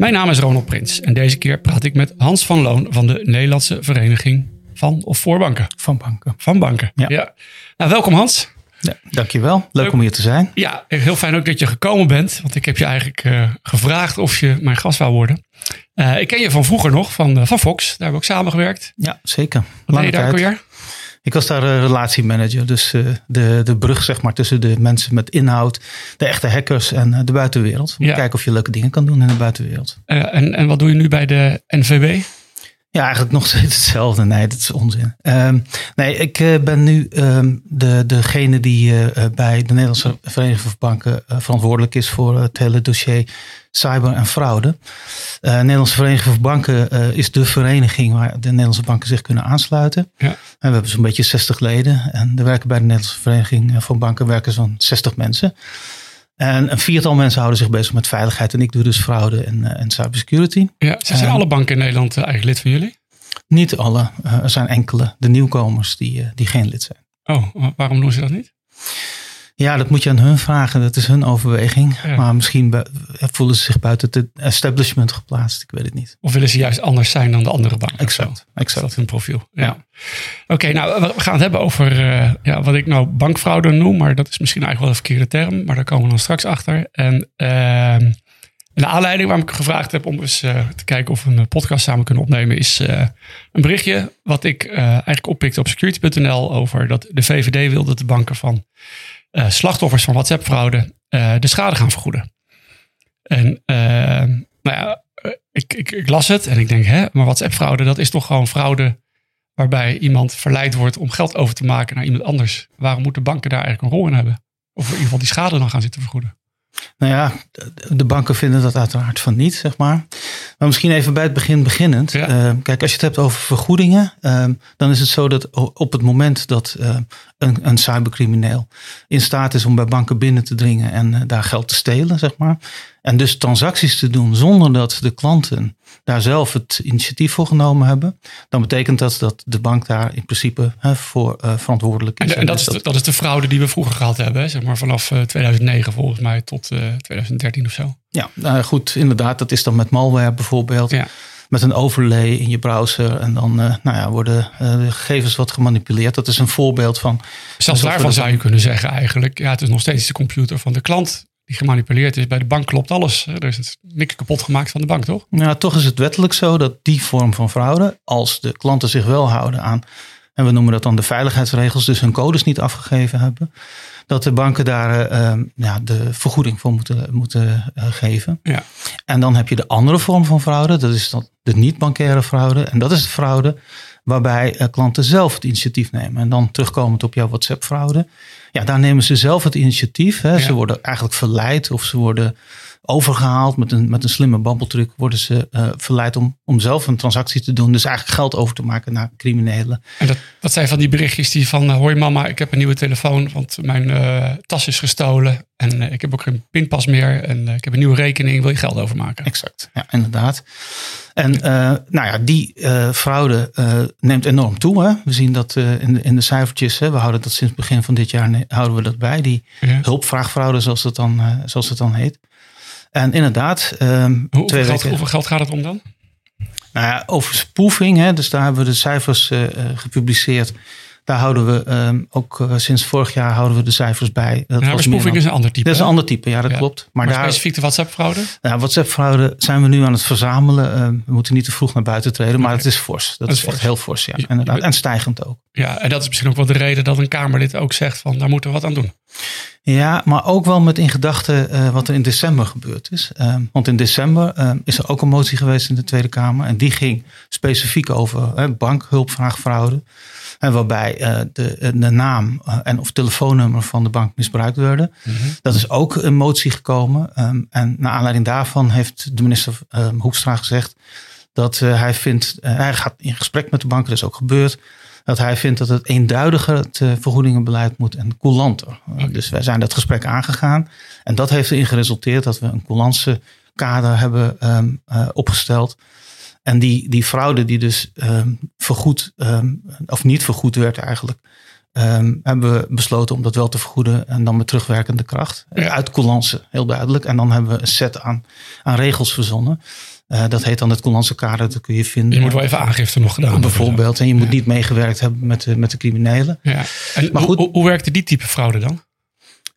Mijn naam is Ronald Prins en deze keer praat ik met Hans van Loon van de Nederlandse Vereniging van of voor banken. Van banken. Van banken. Ja. Nou, welkom Hans. Ja, dankjewel. Leuk Leuk. om hier te zijn. Ja, heel fijn ook dat je gekomen bent, want ik heb je eigenlijk eh, gevraagd of je mijn gast wou worden. Eh, ik ken je van vroeger nog, van, eh, van Fox. Daar hebben we ook samengewerkt. Ja, zeker. Wat deed je daar ook tijd. Ik was daar eh, relatiemanager. Dus eh, de, de brug zeg maar, tussen de mensen met inhoud, de echte hackers en eh, de buitenwereld. Om Ja. te kijken of je leuke dingen kan doen in de buitenwereld. En, en wat doe je nu bij de NVB? Ja, eigenlijk nog steeds hetzelfde. Nee, dat is onzin. Ehm, nee, ik eh, ben nu ehm, de, degene die eh, eh, bij de Nederlandse Vereniging van Banken verantwoordelijk is voor het hele dossier cyber en fraude. Eh Nederlandse Vereniging van Banken is de vereniging waar de Nederlandse banken zich kunnen aansluiten. Ja. En we hebben zo'n beetje 60 leden. En er werken bij de Nederlandse Vereniging van Banken werken zo'n 60 mensen. En een viertal mensen houden zich bezig met veiligheid. En ik doe dus fraude en, eh, en cybersecurity. Ja, zijn alle banken in Nederland eh, eigenlijk lid van jullie? Niet alle. Eh, er zijn enkele, de nieuwkomers, die, die geen lid zijn. Oh, wa- waarom doen ze dat niet? Ja, dat moet je aan hun vragen. Dat is hun overweging. Ja. Maar misschien voelen ze zich buiten het establishment geplaatst. Ik weet het niet. Of willen ze juist anders zijn dan de andere banken? Exact. exact. dat hun profiel? Ja. Oké, nou, we- gaan het hebben over eh, ja, wat ik nou bankfraude noem. Maar dat is misschien eigenlijk wel een verkeerde term. Maar daar komen we dan straks achter. En ehm, de aanleiding waarom ik gevraagd heb om eens eh, te kijken of we een podcast samen kunnen opnemen... is eh, een berichtje wat ik eh, eigenlijk oppikte op security.nl... over dat de VVD wil dat de banken van slachtoffers van WhatsApp-fraude... de schade gaan vergoeden. En nou ja, ik, ik, ik las het en ik denk, hè, maar WhatsApp-fraude, dat is toch gewoon fraude waarbij iemand verleid wordt om geld over te maken naar iemand anders. Waarom moeten banken daar eigenlijk een rol in hebben? Of in ieder geval die schade dan gaan zitten vergoeden? Nou ja, de- banken vinden dat uiteraard van niet, zeg maar. Maar misschien even bij het begin beginnend. Ja. Eh, kijk, als je het hebt over vergoedingen, eh, dan is het zo dat op het moment dat eh, een, een cybercrimineel in staat is om bij banken binnen te dringen en eh, daar geld te stelen, zeg maar. En dus transacties te doen zonder dat de klanten daar zelf het initiatief voor genomen hebben. Dan betekent dat dat de bank daar in principe hè, voor eh, verantwoordelijk is. En, en dat, is de, dat is de fraude die we vroeger gehad hebben, hè? zeg maar vanaf eh, 2009 volgens mij tot eh, 2013 of zo. Ja, nou goed, inderdaad. Dat is dan met malware bijvoorbeeld. Ja. Met een overlay in je browser. En dan eh, nou ja, worden eh, de gegevens wat gemanipuleerd. Dat is een voorbeeld van. Zelfs daarvan zou je kunnen zeggen eigenlijk, ja, het is nog steeds de computer van de klant die gemanipuleerd is. Bij de bank klopt alles. Er is niks kapot gemaakt van de bank, toch? Nou, toch is het wettelijk zo dat die vorm van fraude, als de klanten zich wel houden aan. En we noemen dat dan de veiligheidsregels, dus hun codes niet afgegeven hebben. Dat de banken daar eh, eh, ja, de vergoeding voor moeten, moeten eh, geven. Ja. En dan heb je de andere vorm van fraude. Dat is dan de niet-bankaire fraude. En dat is de fraude waarbij eh, klanten zelf het initiatief nemen. En dan terugkomend op jouw WhatsApp-fraude. Ja, daar nemen ze zelf het initiatief. Hè. Ja. Ze worden eigenlijk verleid of ze worden overgehaald. Met een, met een slimme babbeltruc worden ze eh, verleid om, om zelf een transactie te doen. Dus eigenlijk geld over te maken naar criminelen. En dat, dat zijn van die berichtjes die van, eh, hoi mama, ik heb een nieuwe telefoon, want mijn eh, tas is gestolen. En eh, ik heb ook geen pinpas meer en eh, ik heb een nieuwe rekening, wil je geld overmaken? Exact, ja, inderdaad. En eh, nou ja, die eh, fraude eh, neemt enorm toe. Hè? We zien dat eh, in, de, in de cijfertjes. Hè? We houden dat sinds begin van dit jaar houden we dat bij. Die Ja. hulpvraagfraude, zoals het dan, eh, zoals het dan heet. En inderdaad, ehm, Hoe- Hoeveel twee geld, weken, hoeveel geld gaat het om dan? nou ja, over spoofing, hè, dus daar hebben we de cijfers eh, eh, gepubliceerd. Daar houden we ehm, ook eh, sinds vorig jaar houden we de cijfers bij. Dat spoofing dan- is een ander type. dat is een ander type, ja, dat Ja. klopt. Maar, Maar daar, specifiek de WhatsApp-fraude? Ja, WhatsApp-fraude zijn we nu aan het verzamelen. Eh, we moeten niet te vroeg naar buiten treden, maar het is fors. Dat, is is echt fors. heel fors, ja. Inderdaad. En stijgend ook. Ja, en dat is misschien ook wel de reden dat een Kamerlid ook zegt van daar moeten we wat aan doen. Ja, maar ook wel met in gedachten uh, wat er in december gebeurd is. Uh, want in december uh, is er ook een motie geweest in de Tweede Kamer. En die ging specifiek over bankhulpvraagfraude. En waarbij de, de, naam en of telefoonnummer van de bank misbruikt werden. Mm -hmm. Dat is ook een motie gekomen. Um, en naar aanleiding daarvan heeft de minister Hoekstra gezegd dat hij vindt, hij gaat in gesprek met de banken, dat is ook gebeurd dat hij vindt dat het eenduidiger het vergoedingenbeleid moet en coulanter. Dus wij zijn dat gesprek aangegaan. En dat heeft erin geresulteerd dat we een coulantse kader hebben um, uh, opgesteld. En die, die fraude die dus um, vergoed, um, of niet vergoed werd eigenlijk, hebben we besloten om dat wel te vergoeden en dan met terugwerkende kracht. Ja. Uit coulance, heel duidelijk. En dan hebben we een set aan, aan regels verzonnen. Uh, dat heet dan het Coulantse kader, dat kun je vinden. Je moet wel even aangifte nog gedaan hebben. Bijvoorbeeld. En je moet ja. niet meegewerkt hebben met de, met de criminelen. Ja. En maar goed, hoe, hoe werkte die type fraude dan?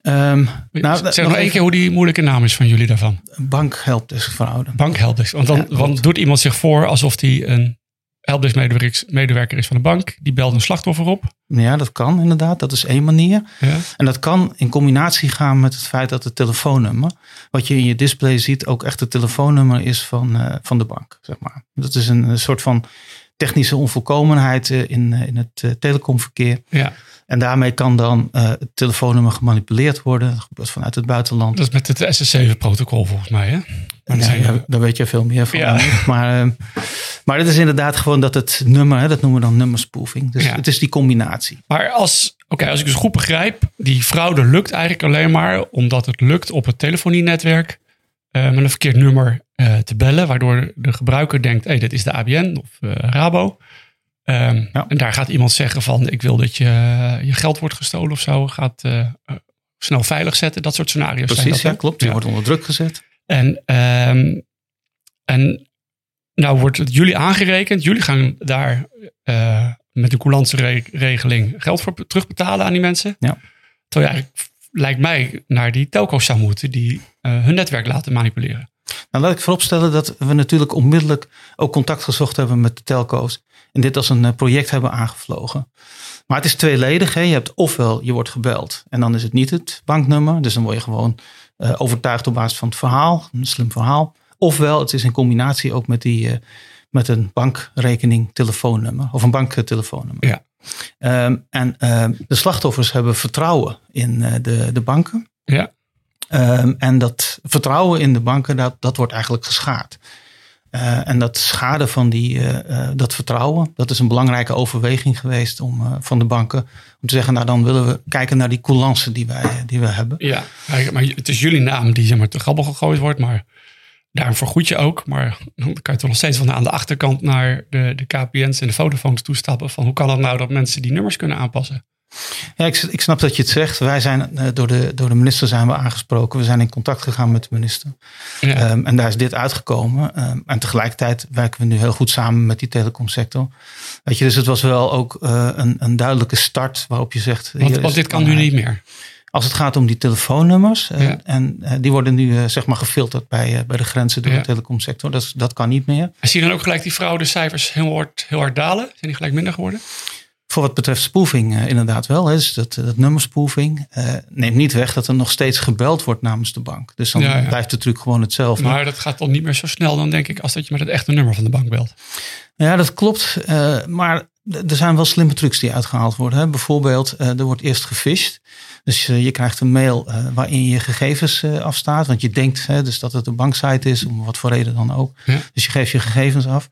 Um, nou, zeg nog één keer hoe die moeilijke naam is van jullie daarvan. Bankhelpdesk fraude. Bankhelpdesk. Want dan, ja, dan doet iemand zich voor alsof hij een helpdesk-medewerker is van de bank. Die belt een slachtoffer op. Ja, dat kan inderdaad. Dat is één manier. Ja. En dat kan in combinatie gaan met het feit dat het telefoonnummer, wat je in je display ziet, ook echt het telefoonnummer is van, uh, van de bank. Zeg maar. Dat is een, een soort van technische onvolkomenheid uh, in, uh, in het telecomverkeer. Ja. En daarmee kan dan het telefoonnummer gemanipuleerd worden. Dat gebeurt vanuit het buitenland. Dat is met het SS7-protocol volgens mij, hè? Ja, ja, daar weet je veel meer van. Ja. Maar, uh, maar het is inderdaad gewoon dat het nummer, hè, dat noemen we dan nummerspoofing. Dus ja. het is die combinatie. Maar als, oké, als ik dus goed begrijp, die fraude lukt eigenlijk alleen maar omdat het lukt op het telefonienetwerk uh, met een verkeerd nummer te bellen, waardoor de gebruiker denkt, hé, hey, dit is de ABN of Rabo. Um, ja. En daar gaat iemand zeggen van, ik wil dat je, je geld wordt gestolen of zo, gaat snel veilig zetten. Dat soort scenario's Precies, zijn dat, ja, klopt. Die wordt onder druk gezet. En, um, en nou wordt het jullie aangerekend. Jullie gaan daar uh, met een coulantse re regeling geld voor terugbetalen aan die mensen. Ja. Terwijl je eigenlijk, lijkt mij, naar die telco's zou moeten die uh, hun netwerk laten manipuleren. Nou, laat ik vooropstellen dat we natuurlijk onmiddellijk ook contact gezocht hebben met de telco's. En dit als een project hebben aangevlogen. Maar het is tweeledig. Hè. Je hebt ofwel je wordt gebeld en dan is het niet het banknummer. Dus dan word je gewoon uh, overtuigd op basis van het verhaal. Een slim verhaal. Ofwel het is in combinatie ook met, die, uh, met een bankrekening telefoonnummer. Of een banktelefoonnummer. Ja. Um, en uh, de slachtoffers hebben vertrouwen in de, de banken. Ja. Um, en dat vertrouwen in de banken, dat, dat wordt eigenlijk geschaad. Uh, en dat schade van die, uh, uh, dat vertrouwen, dat is een belangrijke overweging geweest om, van de banken. Om te zeggen, nou dan willen we kijken naar die coulance die wij die we hebben. Ja, maar het is jullie naam die zeg maar, te grabbel gegooid wordt, maar daarom vergoed je ook. Maar dan kan je toch nog steeds van aan de achterkant naar de, de KPN's en de Vodafones toestappen. Van hoe kan het nou dat mensen die nummers kunnen aanpassen? Ja, ik, ik, snap dat je het zegt. Wij zijn uh, door de, door de minister zijn we aangesproken. We zijn in contact gegaan met de minister. Ja. Um, en daar is dit uitgekomen. Um, en tegelijkertijd werken we nu heel goed samen met die telecomsector. Weet je, dus het was wel ook uh, een, een duidelijke start waarop je zegt. Want, want dit kan nu niet meer. Als het gaat om die telefoonnummers. Uh, ja. En die worden nu zeg maar gefilterd bij, bij de grenzen door ja. de telecomsector. Dat, dat kan niet meer. En zie je dan ook gelijk die fraudecijfers heel hard, heel hard dalen? Zijn die gelijk minder geworden? Voor wat betreft spoofing uh, inderdaad wel. Hè. Dus dat, dat nummerspoofing uh, neemt niet weg dat er nog steeds gebeld wordt namens de bank. Dus dan ja, ja. blijft de truc gewoon hetzelfde. Maar dat gaat dan niet meer zo snel dan denk ik als dat je met het echte nummer van de bank belt. Ja, dat klopt. Uh, maar er zijn wel slimme trucs die uitgehaald worden. Hè. Bijvoorbeeld, er wordt eerst gefisht. Dus je krijgt een mail waarin je gegevens afstaat. Want je denkt hè, dus dat het een banksite is, om wat voor reden dan ook. Ja. Dus je geeft je gegevens af.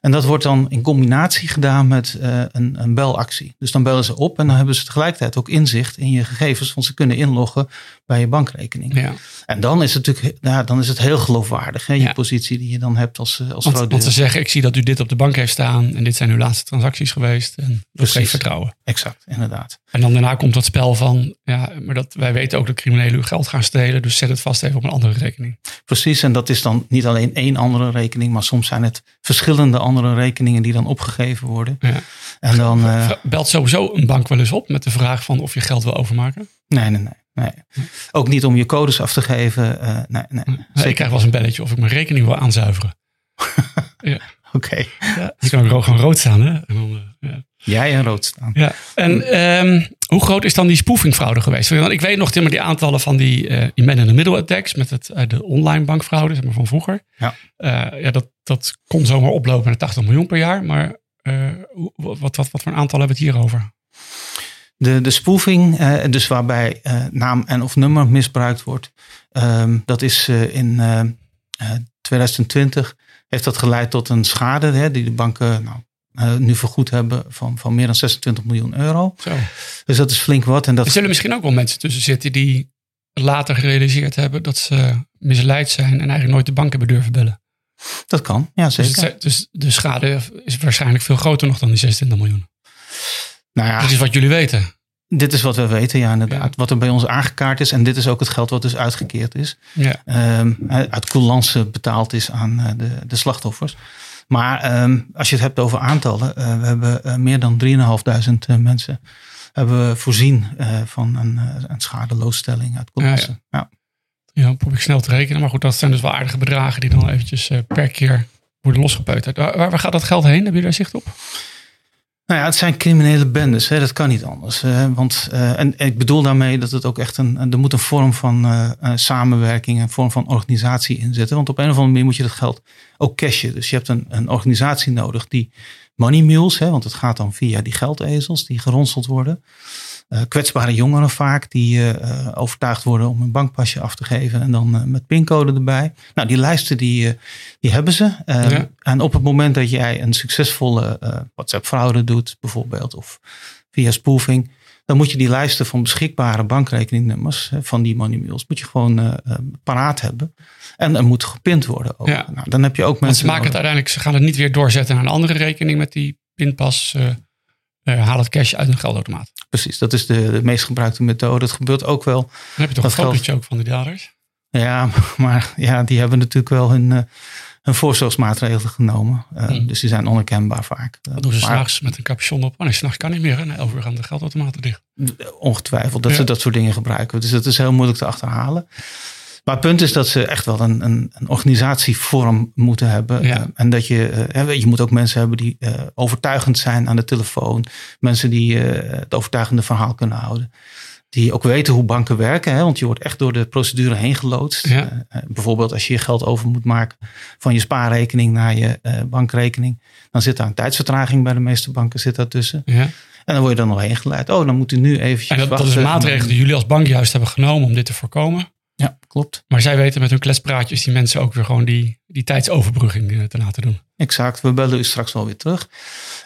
En dat wordt dan in combinatie gedaan met uh, een, een belactie. Dus dan bellen ze op en dan hebben ze tegelijkertijd ook inzicht in je gegevens. Want ze kunnen inloggen bij je bankrekening. Ja. En dan is het natuurlijk ja, dan is het heel geloofwaardig. Hè, je ja. positie die je dan hebt als, als want, fraudeur. Want ze zeggen, ik zie dat u dit op de bank heeft staan. En dit zijn uw laatste transacties geweest. En dat geeft vertrouwen. Exact, inderdaad. En dan daarna komt dat spel van, ja, maar dat, wij weten ook dat criminelen uw geld gaan stelen. Dus zet het vast even op een andere rekening. Precies, en dat is dan niet alleen één andere rekening. Maar soms zijn het verschillende andere rekeningen die dan opgegeven worden. Ja. En dan, uh, Belt sowieso een bank wel eens op met de vraag van of je geld wil overmaken? Nee, nee, nee. Nee. Ook niet om je codes af te geven. Uh, nee, nee. ik krijg wel eens een belletje of ik mijn rekening wil aanzuiveren. ja. Oké. Okay. Ja, die kan ook gewoon rood staan. Hè? En dan, uh, ja. Jij en rood staan. Ja. En ehm, hoe groot is dan die spoofingfraude geweest? Want ik weet nog maar die aantallen van die, uh, die man in the middle attacks met het, uh, de online bankfraude zeg maar, van vroeger. Ja. Uh, ja, dat, dat kon zomaar oplopen naar 80 miljoen per jaar. Maar wat, wat, wat voor een aantal hebben we het hier over? De, de spoofing, dus waarbij naam en of nummer misbruikt wordt, um, dat is in 2020 heeft dat geleid tot een schade hè, die de banken nou, uh, nu vergoed hebben van, van meer dan 26 miljoen euro. Zo. Dus dat is flink wat. En dat... Er zullen misschien ook wel mensen tussen zitten die later gerealiseerd hebben dat ze misleid zijn en eigenlijk nooit de bank hebben durven bellen. Dat kan, ja Dus, zeker. het- dus de schade is waarschijnlijk veel groter nog dan die 26 miljoen. Nou ja, Dat is wat jullie weten. dit is wat we weten, ja inderdaad. Ja. Wat er bij ons aangekaart is. En dit is ook het geld wat dus uitgekeerd is. Ja. Ehm, uit coulance betaald is aan eh, de, de slachtoffers. Maar ehm, als je het hebt over aantallen. eh, we hebben eh, meer dan 3.500 eh, mensen hebben we voorzien van een, een schadeloosstelling uit coulance. Ja, Ja, probeer ik snel te rekenen. Maar goed, dat zijn dus wel aardige bedragen die dan eventjes per keer worden losgepeuterd. Waar, waar gaat dat geld heen? Hebben jullie daar zicht op? Nou ja, het zijn criminele bendes. Hè? Dat kan niet anders. want, eh, en, ik bedoel daarmee dat het ook echt een. Er moet een vorm van eh, eh, samenwerking, een vorm van organisatie in zitten. Want op een of andere manier moet je dat geld ook cashen. Dus je hebt een, een organisatie nodig die money mules, hè, want het gaat dan via die geldezels die geronseld worden. Eh, kwetsbare jongeren vaak die eh, eh, overtuigd worden om een bankpasje af te geven en dan met pincode erbij. Nou, die lijsten die, die hebben ze. Ja. En op het moment dat jij een succesvolle WhatsApp-fraude doet, bijvoorbeeld, of via spoofing, dan moet je die lijsten van beschikbare bankrekeningnummers van die money mules, moet je gewoon paraat hebben. En er moet gepind worden. Ook. Ja. Nou, dan heb je ook Want mensen. ze maken het uiteindelijk, ze gaan het niet weer doorzetten naar een andere rekening met die pinpas. Haal het cash uit een geldautomaat. Precies, dat is de, de meest gebruikte methode. Het gebeurt ook wel. Dan heb je toch Dat een fotootje ook van de daders? Ja, maar ja, die hebben natuurlijk wel hun, eh, hun voorzorgsmaatregelen genomen. Eh, Hmm. Dus die zijn onherkenbaar vaak. Dat doen ze Maar s'nachts met een capuchon op. Oh nee, s'nachts kan niet meer. Na 11 uur gaan de geldautomaten dicht. Ongetwijfeld dat Ja. ze dat soort dingen gebruiken. Dus dat is heel moeilijk te achterhalen. Maar het punt is dat ze echt wel een, een, een organisatievorm moeten hebben. Ja. Eh, En dat je, eh, hè, je moet ook mensen hebben die eh, overtuigend zijn aan de telefoon. Mensen die eh, het overtuigende verhaal kunnen houden. Die ook weten hoe banken werken. Hè? Want je wordt echt door de procedure heen geloodst. Ja. Eh, eh, bijvoorbeeld als je je geld over moet maken van je spaarrekening naar je eh, bankrekening. Dan zit daar een tijdsvertraging bij de meeste banken zit daartussen. Ja. En dan word je dan nog heen geleid. Oh, dan moet u nu eventjes En dat, dat is een maatregel die jullie als bank juist hebben genomen om dit te voorkomen. Ja, klopt. Maar zij weten met hun kletspraatjes die mensen ook weer gewoon die, die tijdsoverbrugging eh, te laten doen. Exact. We bellen u straks wel weer terug.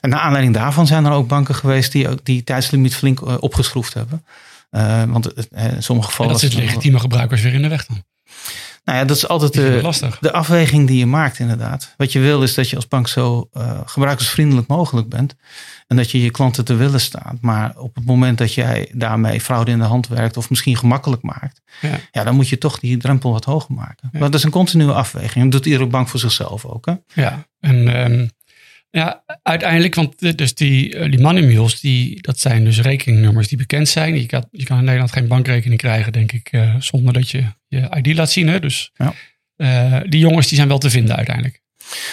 En naar aanleiding daarvan zijn er ook banken geweest die ook die tijdslimiet flink eh, opgeschroefd hebben. Eh, want in sommige En gevallen. dat zit legitieme gebruikers weer in de weg dan. Nou ja, dat is altijd de, de afweging die je maakt, inderdaad. Wat je wil is dat je als bank zo eh, gebruikersvriendelijk mogelijk bent. En dat je je klanten te willen staat. Maar op het moment dat jij daarmee fraude in de hand werkt. of misschien gemakkelijk maakt. Ja. ja, dan moet je toch die drempel wat hoger maken. Ja. Maar dat is een continue afweging. Dat doet iedere bank voor zichzelf ook. Hè? Ja, en ehm, ja, uiteindelijk, want dus die, eh, die money mules, die, dat zijn dus rekeningnummers die bekend zijn. Je kan, je kan in Nederland geen bankrekening krijgen, denk ik, eh, zonder dat je je ID laat zien. Hè? Dus Ja. eh, die jongens die zijn wel te vinden uiteindelijk.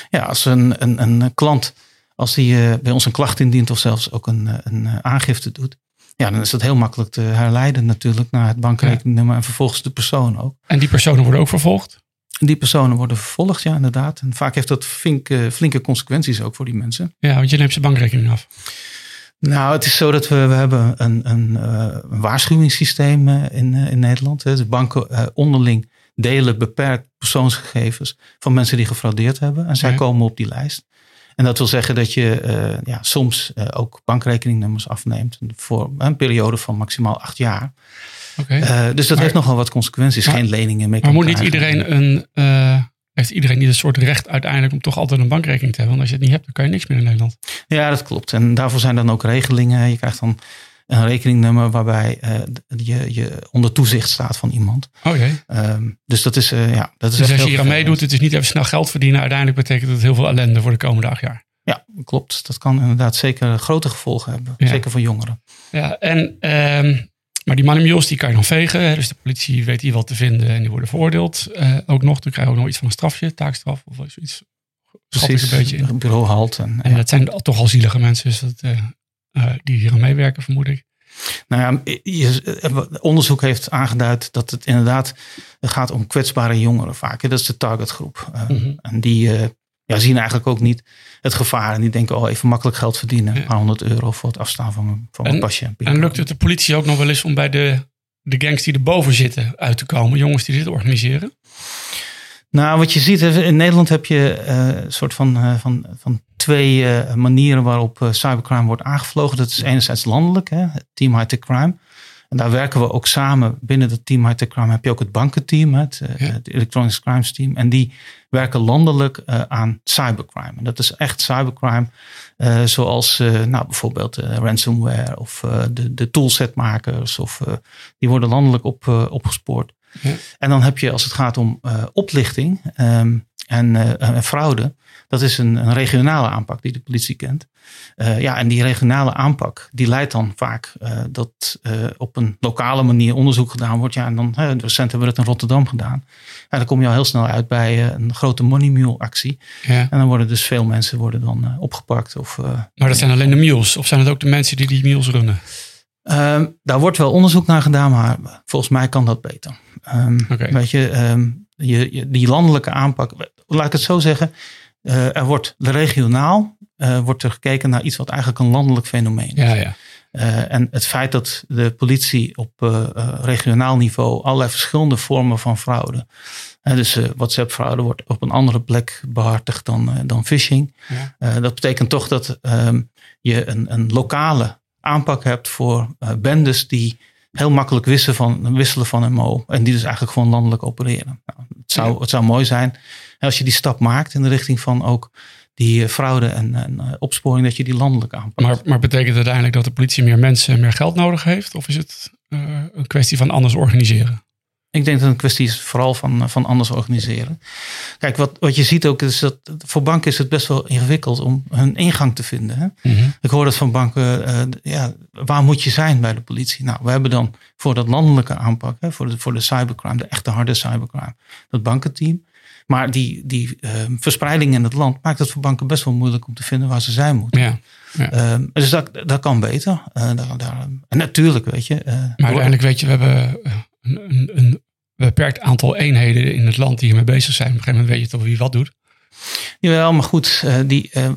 Ja, als een, een, een klant, als die bij ons een klacht indient of zelfs ook een, een aangifte doet. Ja, dan is dat heel makkelijk te herleiden natuurlijk naar het bankrekeningnummer en vervolgens de persoon ook. En die personen worden ook vervolgd. Die personen worden vervolgd, ja inderdaad. En vaak heeft dat flinke, flinke consequenties ook voor die mensen. Ja, want je neemt zijn bankrekening af. Nou, het is zo dat we, we hebben een, een, eh, een waarschuwingssysteem eh, in, eh, in Nederland. hè. Dus banken onderling delen beperkt persoonsgegevens van mensen die gefraudeerd hebben. En zij Ja. komen op die lijst. En dat wil zeggen dat je eh, ja, soms eh, ook bankrekeningnummers afneemt voor een periode van maximaal acht jaar. Eh, dus dat Maar- heeft nogal wat consequenties. Maar- Geen leningen meer. maar moet niet iedereen een, heeft iedereen niet een soort recht uiteindelijk om toch altijd een bankrekening te hebben? Want als je het niet hebt, dan kan je niks meer in Nederland. Ja, dat klopt. En daarvoor zijn dan ook regelingen. Je krijgt dan een rekeningnummer waarbij eh, je, je onder toezicht staat van iemand. Oh jee. Ehm, dus dat is, eh, ja, dat is Dus echt als je hier aan meedoet, het is niet even snel geld verdienen. Uiteindelijk betekent het heel veel ellende voor de komende acht jaar. Ja, klopt. Dat kan inderdaad zeker grote gevolgen hebben. Ja. Zeker voor jongeren. Ja, en, ehm, maar die mules, die kan je dan vegen. hè. Dus de politie weet hier wat te vinden en die worden veroordeeld. Eh, ook nog, dan krijg je ook nog iets van een strafje, taakstraf of zoiets. Precies. een beetje in. Bureau halt. En, En ja. dat zijn toch al zielige mensen, dus dat, eh, die hier aan meewerken, vermoed ik. Nou ja, onderzoek heeft aangeduid dat het inderdaad gaat om kwetsbare jongeren vaak. Dat is de targetgroep. Uh, En die ja, zien eigenlijk ook niet het gevaar. En die denken, oh, even makkelijk geld verdienen. Een paar honderd euro voor het afstaan van mijn, van mijn pasje. En lukt het de politie ook nog wel eens om bij de, de gangs die erboven zitten uit te komen? Jongens die dit organiseren? Nou, wat je ziet, in Nederland heb je uh, een soort van, uh, van, van twee uh, manieren waarop cybercrime wordt aangevlogen. Dat is enerzijds landelijk, hè, Team High Tech Crime. En daar werken we ook samen. Binnen het team High Tech Crime heb je ook het bankenteam, het, het Electronic Crimes Team. En die werken landelijk aan cybercrime. En dat is echt cybercrime, zoals nou, bijvoorbeeld ransomware of de, de toolsetmakers. Of, die worden landelijk op, opgespoord. En dan heb je als het gaat om uh, oplichting um, en, uh, en, fraude. Dat is een, een, regionale aanpak die de politie kent. Uh, ja, en die regionale aanpak die leidt dan vaak dat op een lokale manier onderzoek gedaan wordt. Ja, en dan recent hebben we het in Rotterdam gedaan. En dan kom je al heel snel uit bij een grote money mule actie. Ja. En dan worden dus veel mensen worden dan opgepakt. Of, maar dat zijn alleen de mules? Of zijn het ook de mensen die die mules runnen? Um, daar wordt wel onderzoek naar gedaan, maar volgens mij kan dat beter. Um, Weet je, um, je, je, die landelijke aanpak, laat ik het zo zeggen, uh, er wordt regionaal uh, wordt er gekeken naar iets wat eigenlijk een landelijk fenomeen is. Ja, ja. Uh, en het feit dat de politie op regionaal niveau allerlei verschillende vormen van fraude, dus WhatsApp-fraude wordt op een andere plek behartigd dan, dan phishing. Ja. dat betekent toch dat je een, een lokale aanpak hebt voor uh, bendes die heel makkelijk wisselen van, wisselen van MO. En die dus eigenlijk gewoon landelijk opereren. Nou, het, zou, het zou mooi zijn als je die stap maakt in de richting van ook die eh, fraude en, en uh, opsporing, dat je die landelijk aanpakt. Maar, maar betekent het uiteindelijk dat de politie meer mensen en meer geld nodig heeft? Of is het uh, een kwestie van anders organiseren? Ik denk dat het een kwestie is vooral van, van anders organiseren. Kijk, wat, wat je ziet ook is dat voor banken is het best wel ingewikkeld om hun ingang te vinden. Hè? Mhm. Ik hoor dat van banken, uh, ja, waar moet je zijn bij de politie? Nou, we hebben dan voor dat landelijke aanpak, hè, voor, de, voor de cybercrime, de echte harde cybercrime, dat bankenteam. Maar die, die uh, verspreiding in het land maakt het voor banken best wel moeilijk om te vinden waar ze zijn moeten. Ja. Ja. Uh, dus dat, dat kan beter. Uh, daar, daar, en natuurlijk, weet je. maar uiteindelijk, weet je, we hebben een, een, beperkt aantal eenheden in het land die hiermee bezig zijn. Op een gegeven moment weet je toch wie wat doet. Jawel, maar goed, eh, die, eh,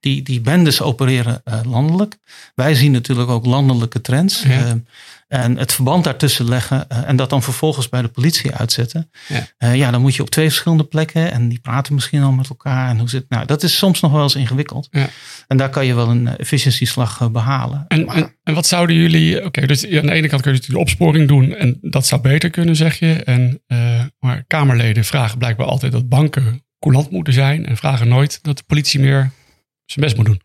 die, die bendes opereren eh, landelijk. Wij zien natuurlijk ook landelijke trends. Ja. En het verband daartussen leggen en dat dan vervolgens bij de politie uitzetten. Ja. Ja, dan moet je op twee verschillende plekken en die praten misschien al met elkaar. En hoe zit, nou, dat is soms nog wel eens ingewikkeld. Ja. En daar kan je wel een efficiëntieslag behalen. En, en, en, wat zouden jullie, oké, okay, dus aan de ene kant kun je natuurlijk de opsporing doen en dat zou beter kunnen, zeg je. En, maar Kamerleden vragen blijkbaar altijd dat banken coulant moeten zijn en vragen nooit dat de politie meer zijn best moet doen.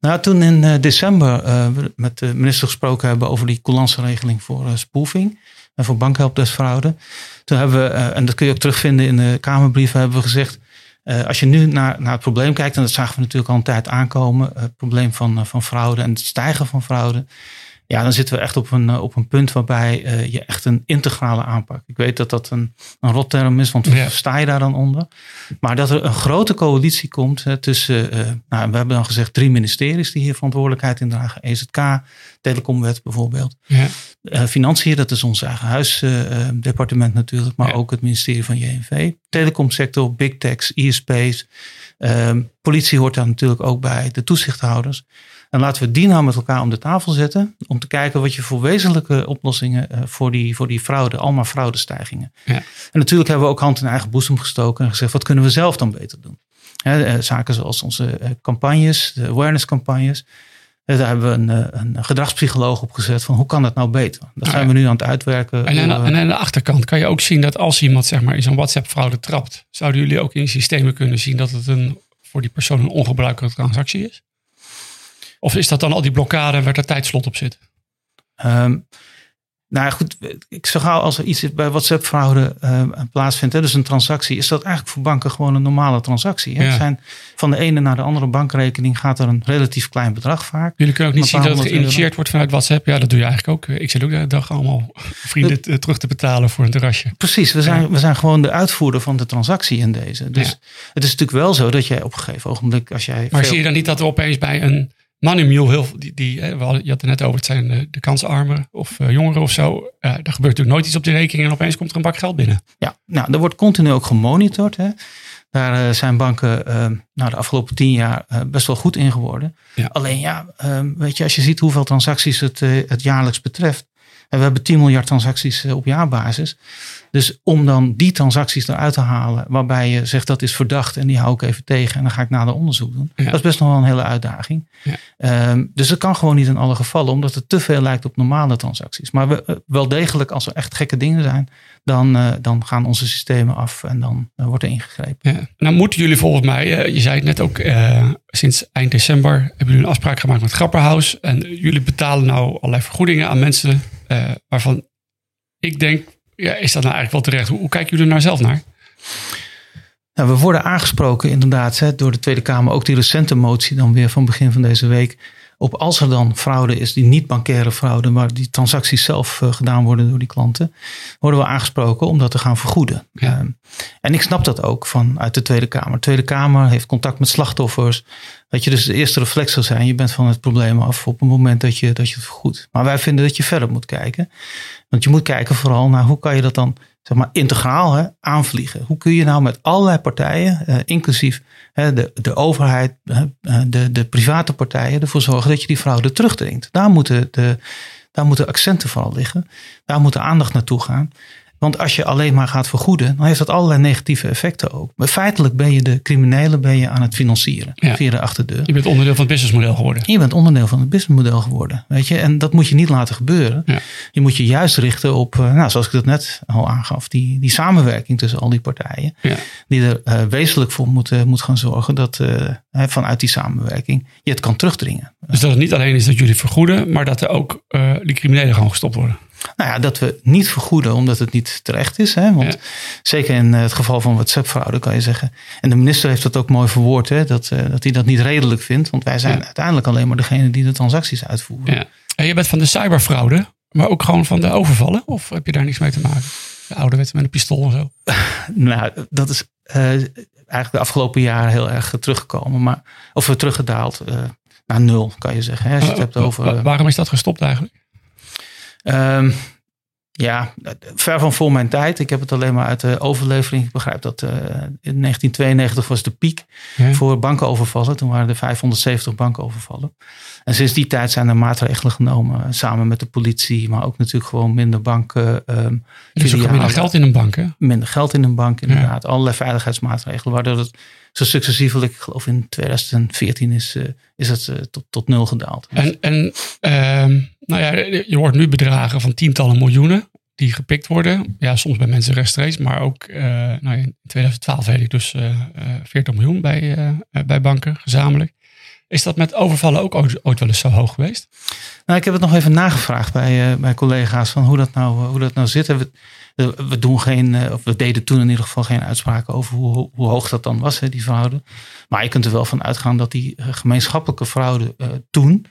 Nou, toen in uh, december uh, met de minister gesproken hebben over die regeling voor uh, spoofing en voor bankhelpdeskfraude. Toen hebben we, en dat kun je ook terugvinden in de Kamerbrieven, hebben we gezegd. als je nu naar, naar het probleem kijkt, en dat zagen we natuurlijk al een tijd aankomen, het probleem van, van fraude en het stijgen van fraude. Ja, dan zitten we echt op een, op een punt waarbij uh, je echt een integrale aanpak. Ik weet dat dat een, een rotterm is, want ja. sta je daar dan onder? Maar dat er een grote coalitie komt hè, tussen, uh, nou, we hebben dan gezegd drie ministeries die hier verantwoordelijkheid in dragen. EZK, Telecomwet bijvoorbeeld. Ja. Uh, Financiën, dat is ons eigen huisdepartement natuurlijk, maar ja. ook het ministerie van JNV. Telecomsector, big techs, ISP's. Ehm, politie hoort daar natuurlijk ook bij, de toezichthouders. En laten we die nou met elkaar om de tafel zetten. Om te kijken wat je voor wezenlijke oplossingen uh, voor, die, voor die fraude, allemaal fraudestijgingen. Ja. En natuurlijk hebben we ook hand in eigen boezem gestoken en gezegd, wat kunnen we zelf dan beter doen? uh, zaken zoals onze uh, campagnes, de awareness campagnes. Daar hebben we een, een gedragspsycholoog op gezet van hoe kan dat nou beter? Dat zijn we nu aan het uitwerken. En aan, en aan, de achterkant kan je ook zien dat als iemand zeg maar, in zo'n WhatsApp fraude trapt, zouden jullie ook in systemen kunnen zien dat het een, voor die persoon een ongebruikelijke transactie is? Of is dat dan al die blokkade waar er tijdslot op zit? Um, nou goed, ik zeg al, als er iets bij WhatsApp-fraude uh, plaatsvindt, hè, dus een transactie, is dat eigenlijk voor banken gewoon een normale transactie. Hè? Zijn, van de ene naar de andere bankrekening gaat er een relatief klein bedrag vaak. Jullie kunnen ook niet zien dat het geïnitieerd wordt vanuit WhatsApp. Ja, dat doe je eigenlijk ook. Ik zit ook de dag allemaal vrienden terug te betalen voor een terrasje. Precies, we zijn, we zijn gewoon de uitvoerder van de transactie in deze. Dus het is natuurlijk wel zo dat jij op een gegeven ogenblik, als jij. Maar zie je dan niet dat er opeens bij een money mule, heel, die, die, hè, we hadden, je had het net over, het zijn de, de kansarmen of uh, jongeren of zo. Uh, er gebeurt natuurlijk nooit iets op die rekening en opeens komt er een bak geld binnen. Ja, nou, er wordt continu ook gemonitord. Hè. Daar uh, zijn banken nou, de afgelopen tien jaar best wel goed in geworden. Ja. Alleen ja, ehm, weet je, als je ziet hoeveel transacties het, het jaarlijks betreft. En we hebben 10 miljard transacties op jaarbasis. Dus om dan die transacties eruit te halen, waarbij je zegt dat is verdacht en die hou ik even tegen en dan ga ik nader onderzoek doen. Ja. Dat is best nog wel een hele uitdaging. Ja. Um, dus dat kan gewoon niet in alle gevallen, omdat het te veel lijkt op normale transacties. Maar we, eh, wel degelijk, als er echt gekke dingen zijn, dan, uh, dan gaan onze systemen af en dan uh, wordt er ingegrepen. Ja. Nou moeten jullie volgens mij, je zei het net ook, sinds eind december hebben jullie een afspraak gemaakt met Grapperhaus. En jullie betalen nou allerlei vergoedingen aan mensen waarvan ik denk ja, is dat nou eigenlijk wel terecht? Hoe, hoe kijken jullie er nou zelf naar? Nou, we worden aangesproken inderdaad hè, door de Tweede Kamer. Ook die recente motie dan weer van begin van deze week. Op als er dan fraude is, die niet bankaire fraude, maar die transacties zelf uh, gedaan worden door die klanten, worden we aangesproken om dat te gaan vergoeden. Ja. Uh, en ik snap dat ook vanuit de Tweede Kamer. De Tweede Kamer heeft contact met slachtoffers. Dat je dus de eerste reflex zal zijn, je bent van het probleem af op het moment dat je, dat je het vergoedt. Maar wij vinden dat je verder moet kijken. Want je moet kijken vooral naar hoe kan je dat dan zeg maar, integraal hè, aanvliegen. Hoe kun je nou met allerlei partijen, eh, inclusief hè, de, de overheid, eh, de, de private partijen, ervoor zorgen dat je die fraude terugdringt. Daar moeten, de, daar moeten accenten vooral liggen. Daar moet de aandacht naartoe gaan. Want als je alleen maar gaat vergoeden, dan heeft dat allerlei negatieve effecten ook. Maar feitelijk ben je de criminelen ben je aan het financieren via de achterdeur. Je bent onderdeel van het businessmodel geworden. Je bent onderdeel van het businessmodel geworden. Weet je? En dat moet je niet laten gebeuren. Ja. Je moet je juist richten op, eh, nou, zoals ik dat net al aangaf, die, die samenwerking tussen al die partijen. Ja. Die er uh, wezenlijk voor moeten eh, moet gaan zorgen dat uh, vanuit die samenwerking je het kan terugdringen. Dus dat het niet alleen is dat jullie vergoeden, maar dat er ook die criminelen gewoon gestopt worden. Nou ja, dat we niet vergoeden omdat het niet terecht is. Hè? Want zeker in het geval van WhatsApp-fraude kan je zeggen. En de minister heeft dat ook mooi verwoord, hè? Dat, uh, dat hij dat niet redelijk vindt. Want wij zijn ja. uiteindelijk alleen maar degene die de transacties uitvoeren. Ja. En je bent van de cyberfraude, maar ook gewoon van de overvallen? Of heb je daar niks mee te maken? De ouderwets met een pistool en zo? nou, dat is uh, eigenlijk de afgelopen jaren heel erg teruggekomen. Maar, of we teruggedaald uh, naar nul, kan je zeggen. Hè? Als je het hebt over, waarom is dat gestopt eigenlijk? Um, ja, ver van voor mijn tijd. Ik heb het alleen maar uit de overlevering. Ik begrijp dat uh, in 1992 was de piek ja. voor bankenovervallen. Toen waren er 570 bankenovervallen. En sinds die tijd zijn er maatregelen genomen. Samen met de politie, maar ook natuurlijk gewoon minder banken. Um, dus ook minder geld in een bank, hè? Minder geld in een bank, inderdaad. Ja. Allerlei veiligheidsmaatregelen. Waardoor het zo successievelijk, ik geloof in 2014 is, uh, is het uh, tot, tot nul gedaald. En, en uh, nou ja, je hoort nu bedragen van tientallen miljoenen die gepikt worden. Ja, soms bij mensen rechtstreeks, maar ook uh, nou, in 2012 weet ik dus 40 miljoen bij, bij banken gezamenlijk. Is dat met overvallen ook ooit wel eens zo hoog geweest? Nou, ik heb het nog even nagevraagd bij, bij collega's van hoe dat nou, hoe dat nou zit. We, we doen geen, of we deden toen in ieder geval geen uitspraken over hoe, hoe hoog dat dan was, hè, die fraude. Maar je kunt er wel van uitgaan dat die gemeenschappelijke fraude uh, toen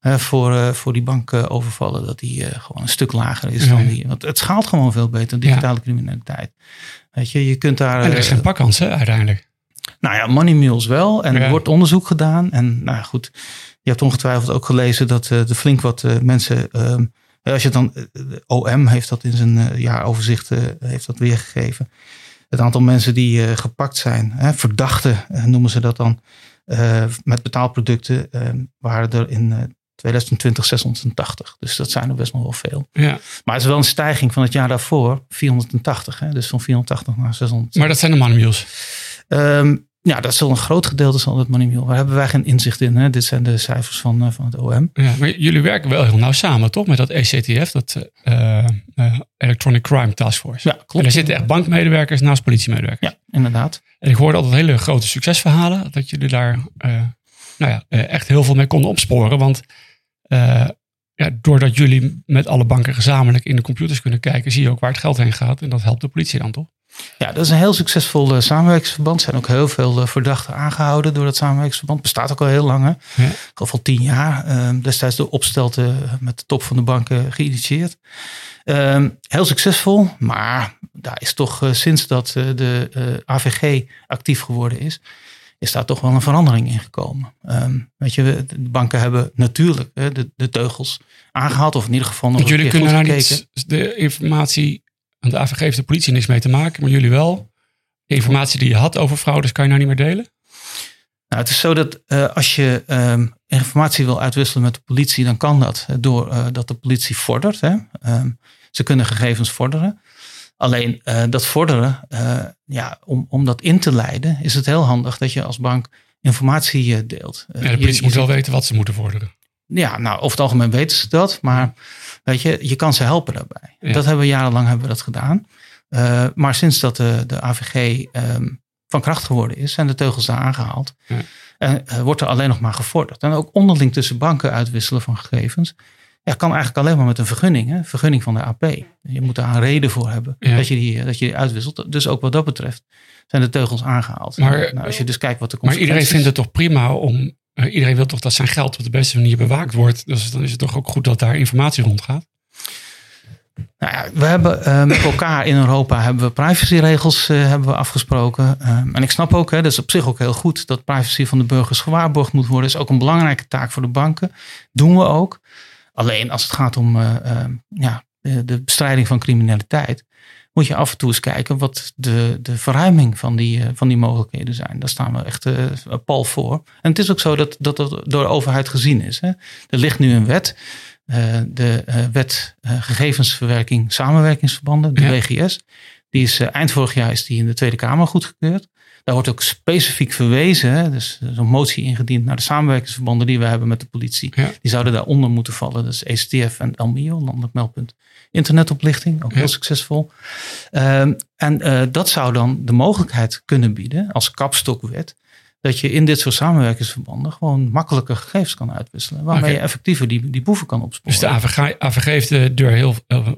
voor, uh, voor die bankovervallen, dat die gewoon een stuk lager is ja. dan die. Want het schaalt gewoon veel beter, digitale ja. criminaliteit. Weet je, je kunt daar. En er is geen pakkans, hè, uiteindelijk. Nou ja, money mules wel. En ja. er wordt onderzoek gedaan. En nou goed, je hebt ongetwijfeld ook gelezen dat er flink wat mensen. Um, als je dan. OM heeft dat in zijn jaaroverzicht heeft dat weergegeven. Het aantal mensen die gepakt zijn, hè, verdachten noemen ze dat dan. met betaalproducten waren er in 2020 680. Dus dat zijn er best nog wel veel. Ja. Maar het is wel een stijging van het jaar daarvoor, 480. Hè? Dus van 480 naar 600. Maar dat zijn de money um, ja, dat is wel een groot gedeelte van het money mule. Daar hebben wij geen inzicht in. Hè? Dit zijn de cijfers van, uh, van het OM. Ja, maar jullie werken wel heel nauw samen, toch? Met dat ECTF, dat uh, uh, Electronic Crime Task Force. Ja, klopt. En er zitten echt bankmedewerkers naast politiemedewerkers. Ja, inderdaad. En ik hoorde altijd hele grote succesverhalen. Dat jullie daar nou ja, echt heel veel mee konden opsporen. Want ja, doordat jullie met alle banken gezamenlijk in de computers kunnen kijken, zie je ook waar het geld heen gaat. En dat helpt de politie dan toch? Ja, dat is een heel succesvol uh, samenwerkingsverband. Er zijn ook heel veel uh, verdachten aangehouden door dat samenwerkingsverband. Bestaat ook al heel lang. Hè? Ja. al tien jaar. Uh, destijds de opstelte met de top van de banken geïnitieerd. Ehm, heel succesvol, maar daar is toch sinds dat de AVG actief geworden is, is daar toch wel een verandering in gekomen. Ehm, weet je, de banken hebben natuurlijk de, de teugels aangehaald, of in ieder geval nog jullie kunnen niet de informatie, want de AVG heeft de politie niks mee te maken, maar jullie wel. De informatie die je had over fraudes kan je nou niet meer delen? Nou, het is zo dat eh, als je ehm, informatie wil uitwisselen met de politie, dan kan dat door eh, dat de politie vordert. Hè. Ehm, ze kunnen gegevens vorderen. Alleen eh, dat vorderen, ja, om, om dat in te leiden, is het heel handig dat je als bank informatie deelt. Ja, de politie je moet wel weten wat ze moeten vorderen. Ja, nou, over het algemeen weten ze dat, maar weet je, je kan ze helpen daarbij. Ja. Dat hebben we jarenlang hebben we dat gedaan. Eh, maar sinds dat de, de AVG ehm, van kracht geworden is, zijn de teugels daar aangehaald. Ja. En eh, wordt er alleen nog maar gevorderd. En ook onderling tussen banken uitwisselen van gegevens. Ja, kan eigenlijk alleen maar met een vergunning. Hè? Vergunning van de AP. Je moet daar een reden voor hebben Ja. dat, je die, dat je die uitwisselt. Dus ook wat dat betreft zijn de teugels aangehaald. Maar- nou, als je dus kijkt wat de Maar iedereen vindt het toch prima om. Eh, iedereen wil toch dat zijn geld op de beste manier bewaakt wordt. Dus dan is het toch ook goed dat daar informatie rondgaat. Nou ja, we hebben eh, met elkaar in Europa hebben we privacyregels eh, hebben we afgesproken. Ehm, en ik snap ook, hè, dat is op zich ook heel goed, dat privacy van de burgers gewaarborgd moet worden. is ook een belangrijke taak voor de banken. Doen we ook. Alleen als het gaat om eh, ehm, ja, de bestrijding van criminaliteit, moet je af en toe eens kijken wat de, de verruiming van die, eh, van die mogelijkheden zijn. Daar staan we echt eh, pal voor. En het is ook zo dat dat, dat door de overheid gezien is. Hè. Er ligt nu een wet. Eh, de wet gegevensverwerking samenwerkingsverbanden, de Ja. WGS. Die is eind vorig jaar is die in de Tweede Kamer goedgekeurd. Daar wordt ook specifiek verwezen, hè, dus er is een motie ingediend naar de samenwerkingsverbanden die we hebben met de politie. Ja. Die zouden daaronder moeten vallen. Dat is ECTF en LMIO, landelijk meldpunt internetoplichting, ook Ja. heel succesvol. Ehm, en eh, dat zou dan de mogelijkheid kunnen bieden als kapstokwet dat je in dit soort samenwerkingsverbanden gewoon makkelijker gegevens kan uitwisselen. Waarmee je effectiever die, die boeven kan opsporen. Dus de AVG, heeft de deur heel,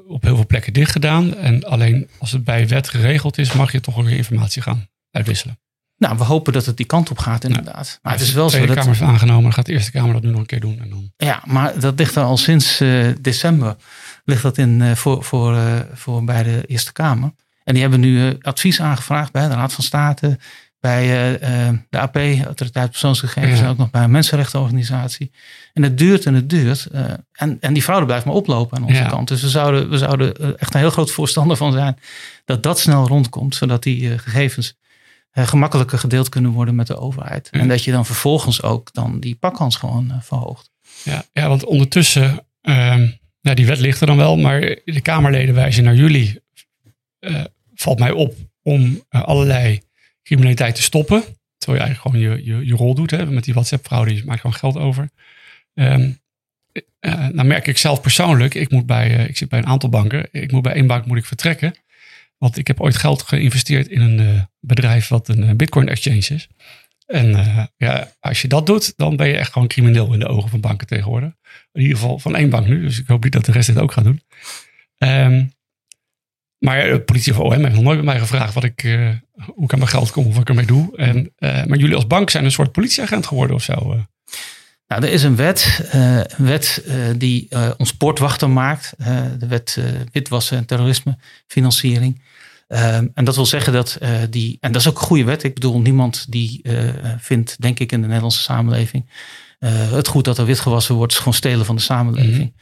op heel veel plekken dicht gedaan. En alleen als het bij wet geregeld is, mag je toch ook weer informatie gaan uitwisselen. Nou, we hopen dat het die kant op gaat inderdaad. Maar het is wel de zo Tweede dat... Kamer heeft aangenomen, dan gaat de Eerste Kamer dat nu nog een keer doen. En dan, Ja, maar dat ligt er al sinds eh, december. Ligt dat in, eh, voor, voor, eh, voor bij de Eerste Kamer. En die hebben nu advies aangevraagd bij de Raad van State. Bij de AP, Autoriteit Persoonsgegevens. Ja. En ook nog bij een mensenrechtenorganisatie. En het duurt en het duurt. en, en die fraude blijft maar oplopen aan onze Ja. kant. Dus we zouden, we zouden echt een heel groot voorstander van zijn. Dat dat snel rondkomt. Zodat die gegevens gemakkelijker gedeeld kunnen worden met de overheid. En dat je dan vervolgens ook dan die pakkans gewoon eh, verhoogt. ja, ja, want ondertussen, nou, die wet ligt er dan wel, maar de Kamerleden wijzen naar jullie. eh, valt mij op om eh, allerlei criminaliteit te stoppen. Terwijl je eigenlijk gewoon je, je, je rol doet. Hè? Met die WhatsApp-fraude, je maakt gewoon geld over. Eh, nou merk ik zelf persoonlijk, ik, moet bij, eh, ik zit bij een aantal banken. Ik moet bij één bank moet ik vertrekken. Want ik heb ooit geld geïnvesteerd in een eh, bedrijf wat een eh, bitcoin exchange is. En eh, ja, als je dat doet, dan ben je echt gewoon crimineel in de ogen van banken tegenwoordig. In ieder geval van één bank nu. Dus ik hoop niet dat de rest dit ook gaat doen. Ehm, maar de politie of OM heeft nog nooit bij mij gevraagd wat ik, hoe ik aan mijn geld kom of wat ik ermee doe. En, maar jullie als bank zijn een soort politieagent geworden of zo. Nou, er is een wet, een wet die ons poortwachter maakt. de wet witwassen en terrorismefinanciering. Ehm, en dat wil zeggen dat eh, die, en dat is ook een goede wet. Ik bedoel, niemand die eh, vindt, denk ik, in de Nederlandse samenleving. eh, het goed dat er witgewassen wordt, is gewoon stelen van de samenleving.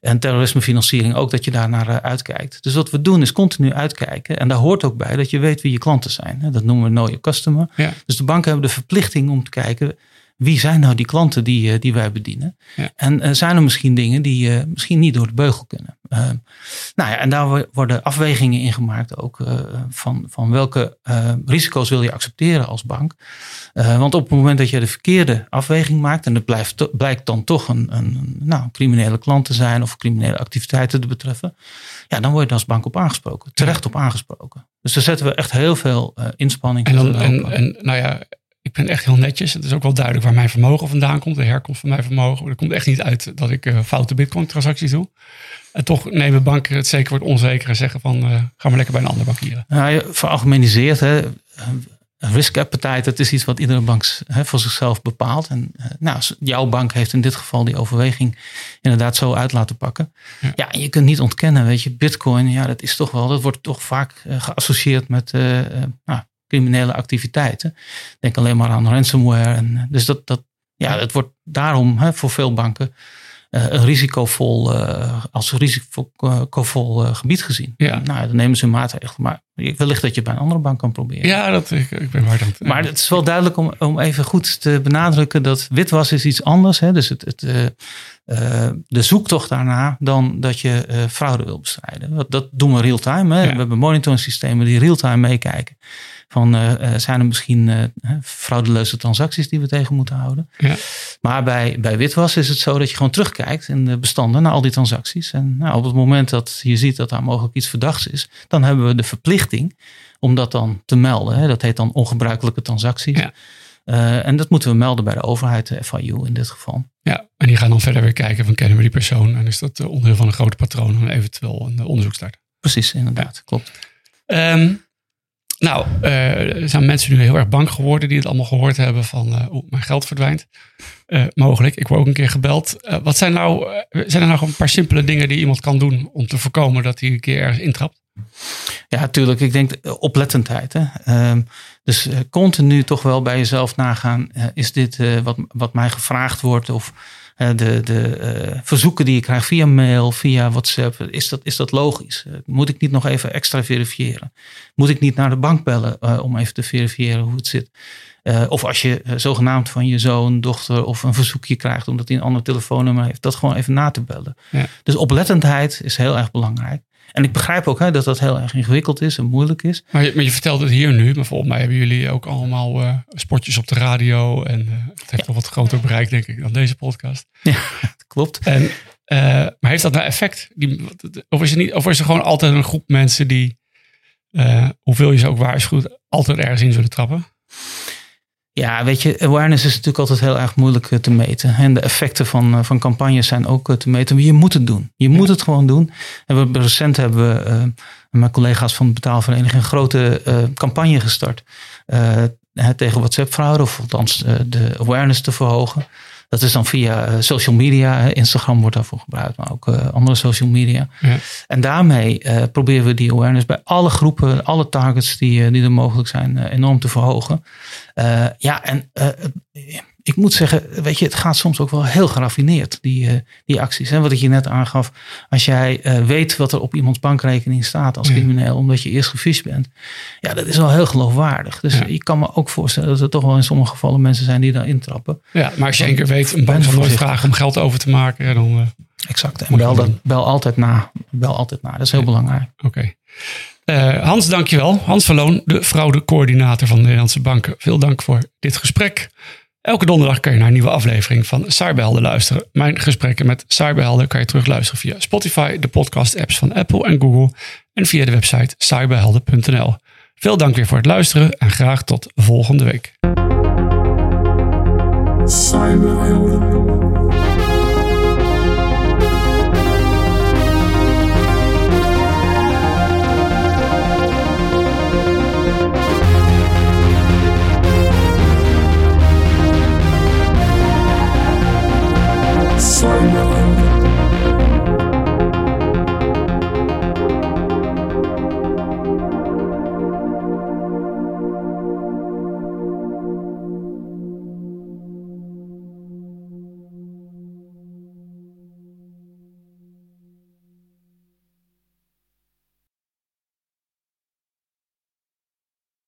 En terrorismefinanciering ook, dat je daar naar uitkijkt. Dus wat we doen is continu uitkijken. En daar hoort ook bij dat je weet wie je klanten zijn. hè. Dat noemen we know your customer. Ja. Dus de banken hebben de verplichting om te kijken wie zijn nou die klanten die, eh, die wij bedienen? Ja. En eh, zijn er misschien dingen die eh, misschien niet door de beugel kunnen? Eh, nou ja, en daar wo- worden afwegingen in gemaakt ook van, van welke risico's wil je accepteren als bank. Want op het moment dat je de verkeerde afweging maakt en het blijft, blijkt dan toch een, een nou, criminele klant te zijn of criminele activiteiten te betreffen, ja, dan word je als bank op aangesproken, terecht op aangesproken. Dus daar zetten we echt heel veel inspanning En, dan, in. en, en nou ja, ik ben echt heel netjes. Het is ook wel duidelijk waar mijn vermogen vandaan komt. De herkomst van mijn vermogen. Er komt echt niet uit dat ik eh, foute bitcoin transacties doe. En toch nemen banken het zeker wordt onzeker en zeggen van eh, ga maar lekker bij een andere bankier. Nou, je veralgemeniseert, hè, risk appetite, dat is iets wat iedere bank hè, voor zichzelf bepaalt. En eh, nou, jouw bank heeft in dit geval die overweging inderdaad zo uit laten pakken. Ja. Ja, je kunt niet ontkennen, weet je, bitcoin, ja, dat is toch wel, dat wordt toch vaak eh, geassocieerd met eh, eh, nou, criminele activiteiten. Denk alleen maar aan ransomware. En, dus dat, dat, ja, het wordt daarom hè, voor veel banken uh, een risicovol, uh, als risicovol uh, gebied gezien. Ja. Nou, dan nemen ze een maatregel. Maar wellicht dat je bij een andere bank kan proberen. Ja, dat, ik, ik ben waar dat. Maar het is wel duidelijk om, om even goed te benadrukken dat witwas is iets anders. Hè? Dus het, het, de zoektocht daarna dan dat je fraude wil bestrijden. Dat, dat doen we real-time. Ja. We hebben monitoring systemen die real-time meekijken. Van uh, zijn er misschien frauduleuze transacties die we tegen moeten houden. Ja. Maar bij, bij witwas is het zo dat je gewoon terugkijkt in de bestanden naar al die transacties. En nou, op het moment dat je ziet dat daar mogelijk iets verdachts is, dan hebben we de verplichting om dat dan te melden. Hè. Dat heet dan ongebruikelijke transacties. Ja. Uh, en dat moeten we melden bij de overheid, de FIU in dit geval. Ja, en die gaan dan verder weer kijken van kennen we die persoon en is dat onderdeel van een grote patroon en eventueel een onderzoek starten. Precies, inderdaad, klopt. Um, nou, uh, er zijn mensen nu heel erg bang geworden die het allemaal gehoord hebben van uh, mijn geld verdwijnt. Uh, mogelijk, ik word ook een keer gebeld. wat zijn nou, zijn er nou een paar simpele dingen die iemand kan doen om te voorkomen dat hij een keer ergens intrapt? Ja, natuurlijk. Ik denk oplettendheid. Hè? Uh, dus continu toch wel bij jezelf nagaan. is dit wat, wat mij gevraagd wordt? Of de, de verzoeken die je krijgt via mail, via WhatsApp, is dat, is dat logisch? moet ik niet nog even extra verifiëren? Moet ik niet naar de bank bellen om even te verifiëren hoe het zit? Of als je zogenaamd van je zoon, dochter of een verzoekje krijgt omdat hij een ander telefoonnummer heeft, dat gewoon even na te bellen. Ja. Dus oplettendheid is heel erg belangrijk. En ik begrijp ook hè, dat dat heel erg ingewikkeld is en moeilijk is. Maar je, maar je vertelt het hier nu, maar volgens mij hebben jullie ook allemaal uh, spotjes op de radio. En uh, het heeft nog wat groter bereik, denk ik, dan deze podcast. Ja, klopt. En, uh, maar heeft dat nou effect? Die, of, is er niet, of is er gewoon altijd een groep mensen die, hoeveel je ze ook waarschuwt, altijd ergens in zullen trappen? Ja, weet je, awareness is natuurlijk altijd heel erg moeilijk te meten. En de effecten van, van campagnes zijn ook te meten. Maar je moet het doen. Je moet het gewoon doen. En we, recent hebben we uh, mijn collega's van de betaalvereniging een grote uh, campagne gestart. Uh, tegen WhatsApp-fraude, of althans de awareness te verhogen. Dat is dan via social media. Instagram wordt daarvoor gebruikt, maar ook andere social media. Ja. En daarmee proberen we die awareness bij alle groepen, alle targets die, die er mogelijk zijn, enorm te verhogen. Ja, en ik moet zeggen, weet je, het gaat soms ook wel heel geraffineerd, die, uh, die acties. Hè? Wat ik je net aangaf, als jij weet wat er op iemands bankrekening staat als crimineel, omdat je eerst gefisht bent. Ja, dat is wel heel geloofwaardig. Dus Ja. ik kan me ook voorstellen dat er toch wel in sommige gevallen mensen zijn die daar intrappen. Ja, maar als je één keer weet, een bank zal nooit vragen om geld over te maken, dan uh, Exact. En bel, dat, bel altijd na. Bel altijd na. Dat is heel belangrijk. oké. Eh, Hans, dankjewel. Hans Verloon, de fraudecoördinator van de Nederlandse banken. Veel dank voor dit gesprek. Elke donderdag kan je naar een nieuwe aflevering van Cyberhelden luisteren. Mijn gesprekken met Cyberhelden kan je terugluisteren via Spotify, de podcast-apps van Apple en Google en via de website cyberhelden.nl. Veel dank weer voor het luisteren en graag tot volgende week.